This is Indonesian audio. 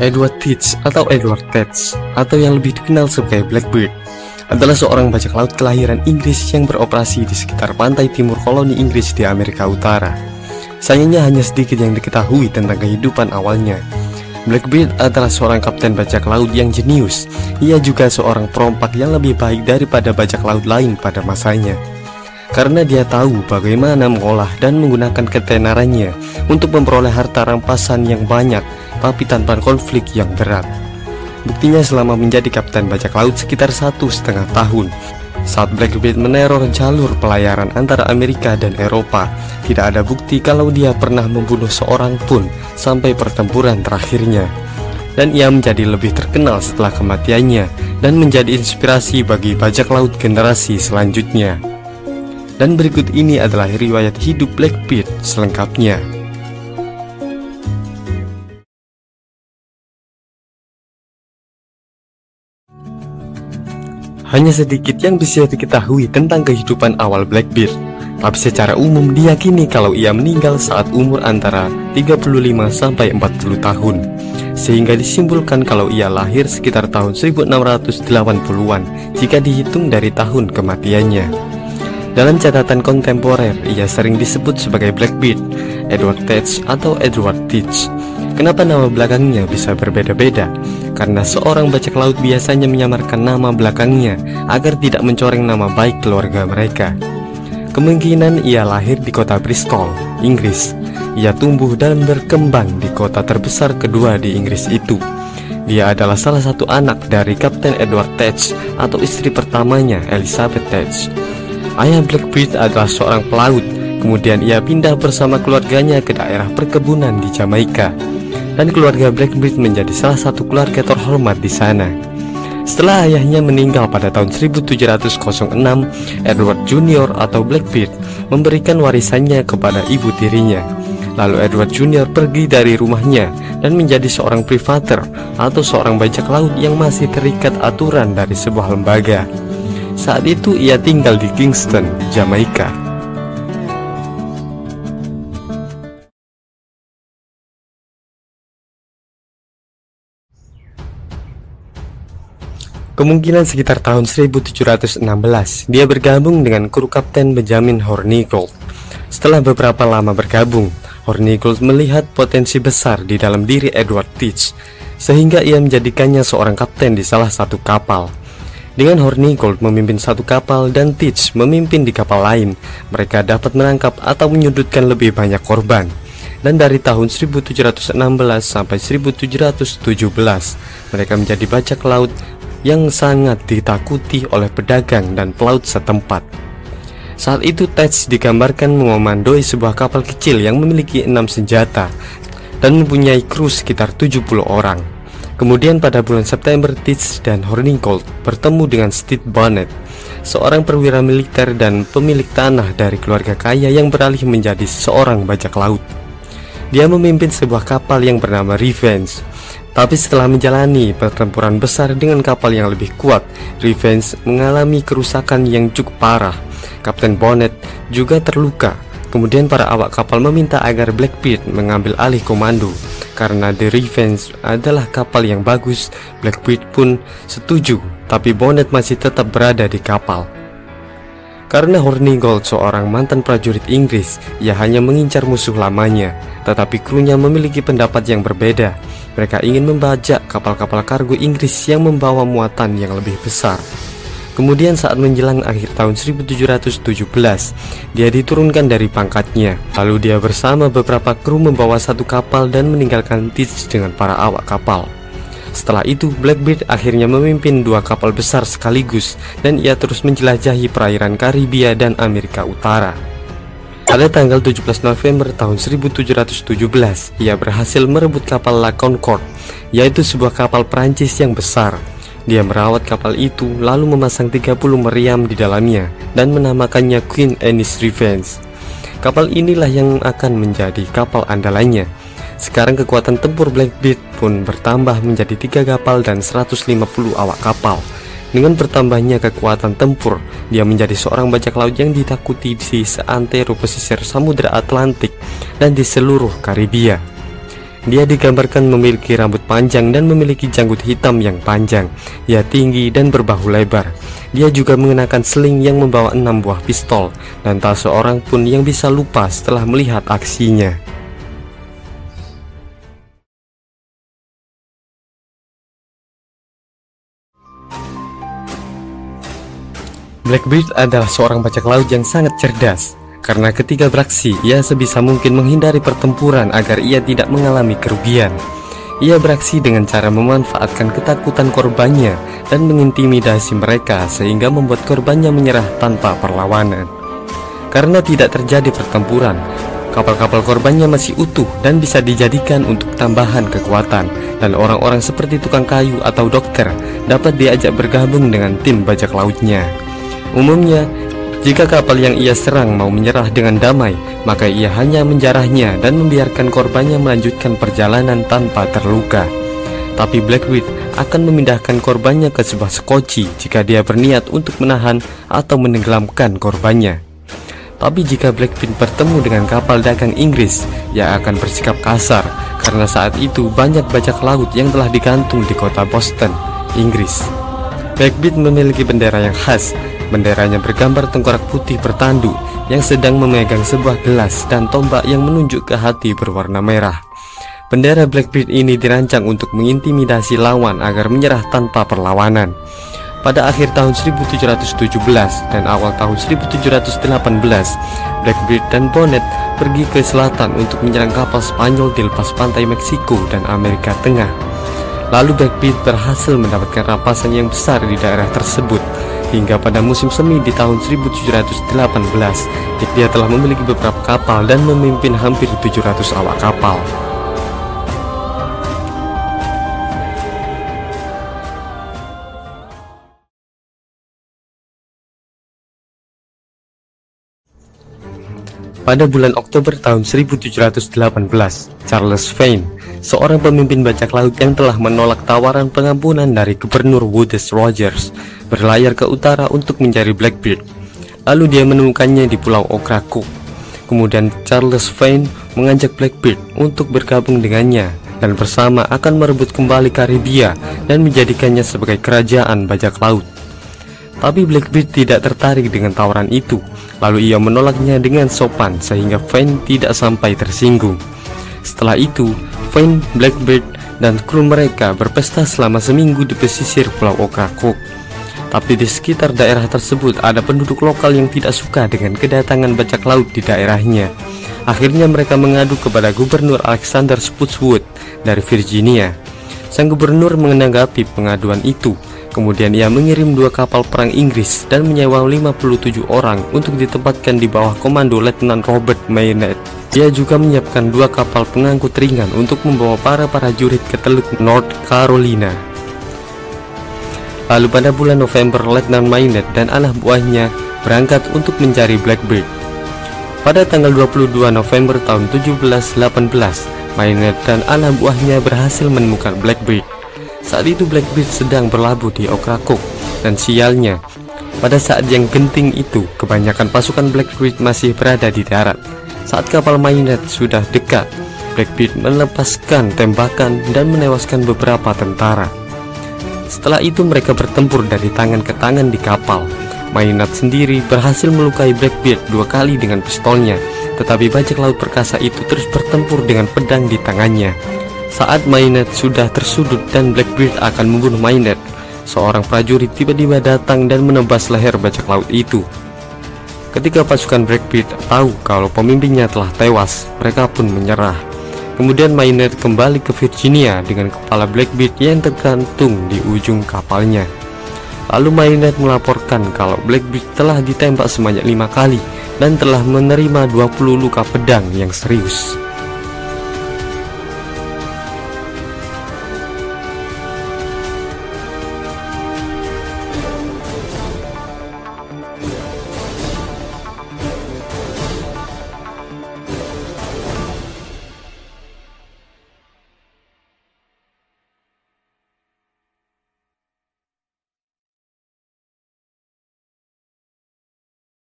Edward Teach atau Edward Teach atau yang lebih dikenal sebagai Blackbeard adalah seorang bajak laut kelahiran Inggris yang beroperasi di sekitar pantai timur koloni Inggris di Amerika Utara. Sayangnya hanya sedikit yang diketahui tentang kehidupan awalnya. Blackbeard adalah seorang kapten bajak laut yang jenius. Ia juga seorang perompak yang lebih baik daripada bajak laut lain pada masanya. Karena dia tahu bagaimana mengolah dan menggunakan ketenarannya untuk memperoleh harta rampasan yang banyak, tapi tanpa konflik yang berat. Buktinya selama menjadi kapten bajak laut sekitar satu setengah tahun Saat Blackbeard meneror jalur pelayaran antara Amerika dan Eropa Tidak ada bukti kalau dia pernah membunuh seorang pun sampai pertempuran terakhirnya. Dan ia menjadi lebih terkenal setelah kematiannya Dan menjadi inspirasi bagi bajak laut generasi selanjutnya. Dan berikut ini adalah riwayat hidup Blackbeard selengkapnya Hanya sedikit yang bisa diketahui tentang kehidupan awal Blackbeard Tapi secara umum diyakini kalau ia meninggal saat umur antara 35 sampai 40 tahun. Sehingga disimpulkan kalau ia lahir sekitar tahun 1680-an Jika dihitung dari tahun kematiannya. Dalam catatan kontemporer ia sering disebut sebagai Blackbeard Edward Teach atau Edward Teach Kenapa nama belakangnya bisa berbeda-beda? Karena seorang bajak laut biasanya menyamarkan nama belakangnya agar tidak mencoreng nama baik keluarga mereka. Kemungkinan ia lahir di kota Bristol, Inggris. Ia tumbuh dan berkembang di kota terbesar kedua di Inggris itu. Dia adalah salah satu anak dari Kapten Edward Teach atau istri pertamanya Elizabeth Teach. Ayah Blackbeard adalah seorang pelaut, kemudian ia pindah bersama keluarganya ke daerah perkebunan di Jamaika dan keluarga Blackbeard menjadi salah satu keluarga terhormat di sana. Setelah ayahnya meninggal pada tahun 1706, Edward Junior atau Blackbeard memberikan warisannya kepada ibu tirinya. Lalu Edward Junior pergi dari rumahnya dan menjadi seorang privater atau seorang bajak laut yang masih terikat aturan dari sebuah lembaga. Saat itu ia tinggal di Kingston, Jamaika. Kemungkinan sekitar tahun 1716 dia bergabung dengan kru Kapten Benjamin Hornigold. Setelah beberapa lama bergabung, Hornigold melihat potensi besar di dalam diri Edward Teach sehingga ia menjadikannya seorang kapten di salah satu kapal. Dengan Hornigold memimpin satu kapal dan Teach memimpin di kapal lain, mereka dapat menangkap atau menyudutkan lebih banyak korban. Dan dari tahun 1716 sampai 1717, mereka menjadi bajak laut yang sangat ditakuti oleh pedagang dan pelaut setempat. Saat itu Ted digambarkan memandoi sebuah kapal kecil yang memiliki enam senjata dan mempunyai kru sekitar 70 orang. Kemudian pada bulan September Teach dan Hornigold bertemu dengan Steve Bonnet, seorang perwira militer dan pemilik tanah dari keluarga kaya yang beralih menjadi seorang bajak laut. Dia memimpin sebuah kapal yang bernama Revenge tapi setelah menjalani pertempuran besar dengan kapal yang lebih kuat, Revenge mengalami kerusakan yang cukup parah. Kapten Bonnet juga terluka. Kemudian para awak kapal meminta agar Blackbeard mengambil alih komando. Karena The Revenge adalah kapal yang bagus, Blackbeard pun setuju, tapi Bonnet masih tetap berada di kapal. Karena Hornigold seorang mantan prajurit Inggris, ia hanya mengincar musuh lamanya, tetapi krunya memiliki pendapat yang berbeda. Mereka ingin membajak kapal-kapal kargo Inggris yang membawa muatan yang lebih besar. Kemudian saat menjelang akhir tahun 1717, dia diturunkan dari pangkatnya. Lalu dia bersama beberapa kru membawa satu kapal dan meninggalkan Teach dengan para awak kapal. Setelah itu, Blackbeard akhirnya memimpin dua kapal besar sekaligus dan ia terus menjelajahi perairan Karibia dan Amerika Utara. Pada tanggal 17 November tahun 1717, ia berhasil merebut kapal La Concorde, yaitu sebuah kapal Prancis yang besar. Dia merawat kapal itu lalu memasang 30 meriam di dalamnya dan menamakannya Queen Anne's Revenge. Kapal inilah yang akan menjadi kapal andalannya sekarang kekuatan tempur Blackbeard pun bertambah menjadi tiga kapal dan 150 awak kapal. Dengan bertambahnya kekuatan tempur, dia menjadi seorang bajak laut yang ditakuti di seantero pesisir Samudra Atlantik dan di seluruh Karibia. Dia digambarkan memiliki rambut panjang dan memiliki janggut hitam yang panjang. Ia tinggi dan berbahu lebar. Dia juga mengenakan sling yang membawa enam buah pistol, dan tak seorang pun yang bisa lupa setelah melihat aksinya. Blackbeard adalah seorang bajak laut yang sangat cerdas. Karena ketika beraksi, ia sebisa mungkin menghindari pertempuran agar ia tidak mengalami kerugian. Ia beraksi dengan cara memanfaatkan ketakutan korbannya dan mengintimidasi mereka sehingga membuat korbannya menyerah tanpa perlawanan. Karena tidak terjadi pertempuran, kapal-kapal korbannya masih utuh dan bisa dijadikan untuk tambahan kekuatan dan orang-orang seperti tukang kayu atau dokter dapat diajak bergabung dengan tim bajak lautnya. Umumnya, jika kapal yang ia serang mau menyerah dengan damai, maka ia hanya menjarahnya dan membiarkan korbannya melanjutkan perjalanan tanpa terluka. Tapi Blackbeard akan memindahkan korbannya ke sebuah skoci jika dia berniat untuk menahan atau menenggelamkan korbannya. Tapi jika Blackbeard bertemu dengan kapal dagang Inggris, ia akan bersikap kasar karena saat itu banyak bajak laut yang telah digantung di kota Boston, Inggris. Blackbeard memiliki bendera yang khas Benderanya bergambar tengkorak putih bertanduk yang sedang memegang sebuah gelas dan tombak yang menunjuk ke hati berwarna merah. Bendera Blackbeard ini dirancang untuk mengintimidasi lawan agar menyerah tanpa perlawanan. Pada akhir tahun 1717 dan awal tahun 1718, Blackbeard dan Bonnet pergi ke selatan untuk menyerang kapal Spanyol di lepas pantai Meksiko dan Amerika Tengah. Lalu Blackbeard berhasil mendapatkan rampasan yang besar di daerah tersebut hingga pada musim semi di tahun 1718 dia telah memiliki beberapa kapal dan memimpin hampir 700 awak kapal. Pada bulan Oktober tahun 1718, Charles Vane, seorang pemimpin bajak laut yang telah menolak tawaran pengampunan dari Gubernur Woodes Rogers, berlayar ke utara untuk mencari Blackbeard. Lalu dia menemukannya di Pulau Okraku. Kemudian Charles Vane mengajak Blackbeard untuk bergabung dengannya dan bersama akan merebut kembali Karibia dan menjadikannya sebagai kerajaan bajak laut. Tapi Blackbeard tidak tertarik dengan tawaran itu Lalu ia menolaknya dengan sopan sehingga Vane tidak sampai tersinggung Setelah itu Vane, Blackbeard, dan kru mereka berpesta selama seminggu di pesisir Pulau Okrakuk Tapi di sekitar daerah tersebut ada penduduk lokal yang tidak suka dengan kedatangan bajak laut di daerahnya Akhirnya mereka mengadu kepada Gubernur Alexander Spotswood dari Virginia Sang gubernur menanggapi pengaduan itu Kemudian ia mengirim dua kapal perang Inggris dan menyewa 57 orang untuk ditempatkan di bawah komando Letnan Robert Maynard. Ia juga menyiapkan dua kapal pengangkut ringan untuk membawa para prajurit ke Teluk North Carolina. Lalu pada bulan November, Letnan Maynard dan anak buahnya berangkat untuk mencari Blackbeard. Pada tanggal 22 November tahun 1718, Maynard dan anak buahnya berhasil menemukan Blackbeard. Saat itu Blackbeard sedang berlabuh di Okrakuk dan sialnya pada saat yang genting itu kebanyakan pasukan Blackbeard masih berada di darat. Saat kapal Maynard sudah dekat, Blackbeard melepaskan tembakan dan menewaskan beberapa tentara. Setelah itu mereka bertempur dari tangan ke tangan di kapal. Maynard sendiri berhasil melukai Blackbeard dua kali dengan pistolnya, tetapi bajak laut perkasa itu terus bertempur dengan pedang di tangannya. Saat Maynard sudah tersudut dan Blackbeard akan membunuh Maynard, seorang prajurit tiba-tiba datang dan menebas leher bajak laut itu. Ketika pasukan Blackbeard tahu kalau pemimpinnya telah tewas, mereka pun menyerah. Kemudian Maynard kembali ke Virginia dengan kepala Blackbeard yang tergantung di ujung kapalnya. Lalu Maynard melaporkan kalau Blackbeard telah ditembak sebanyak lima kali dan telah menerima 20 luka pedang yang serius.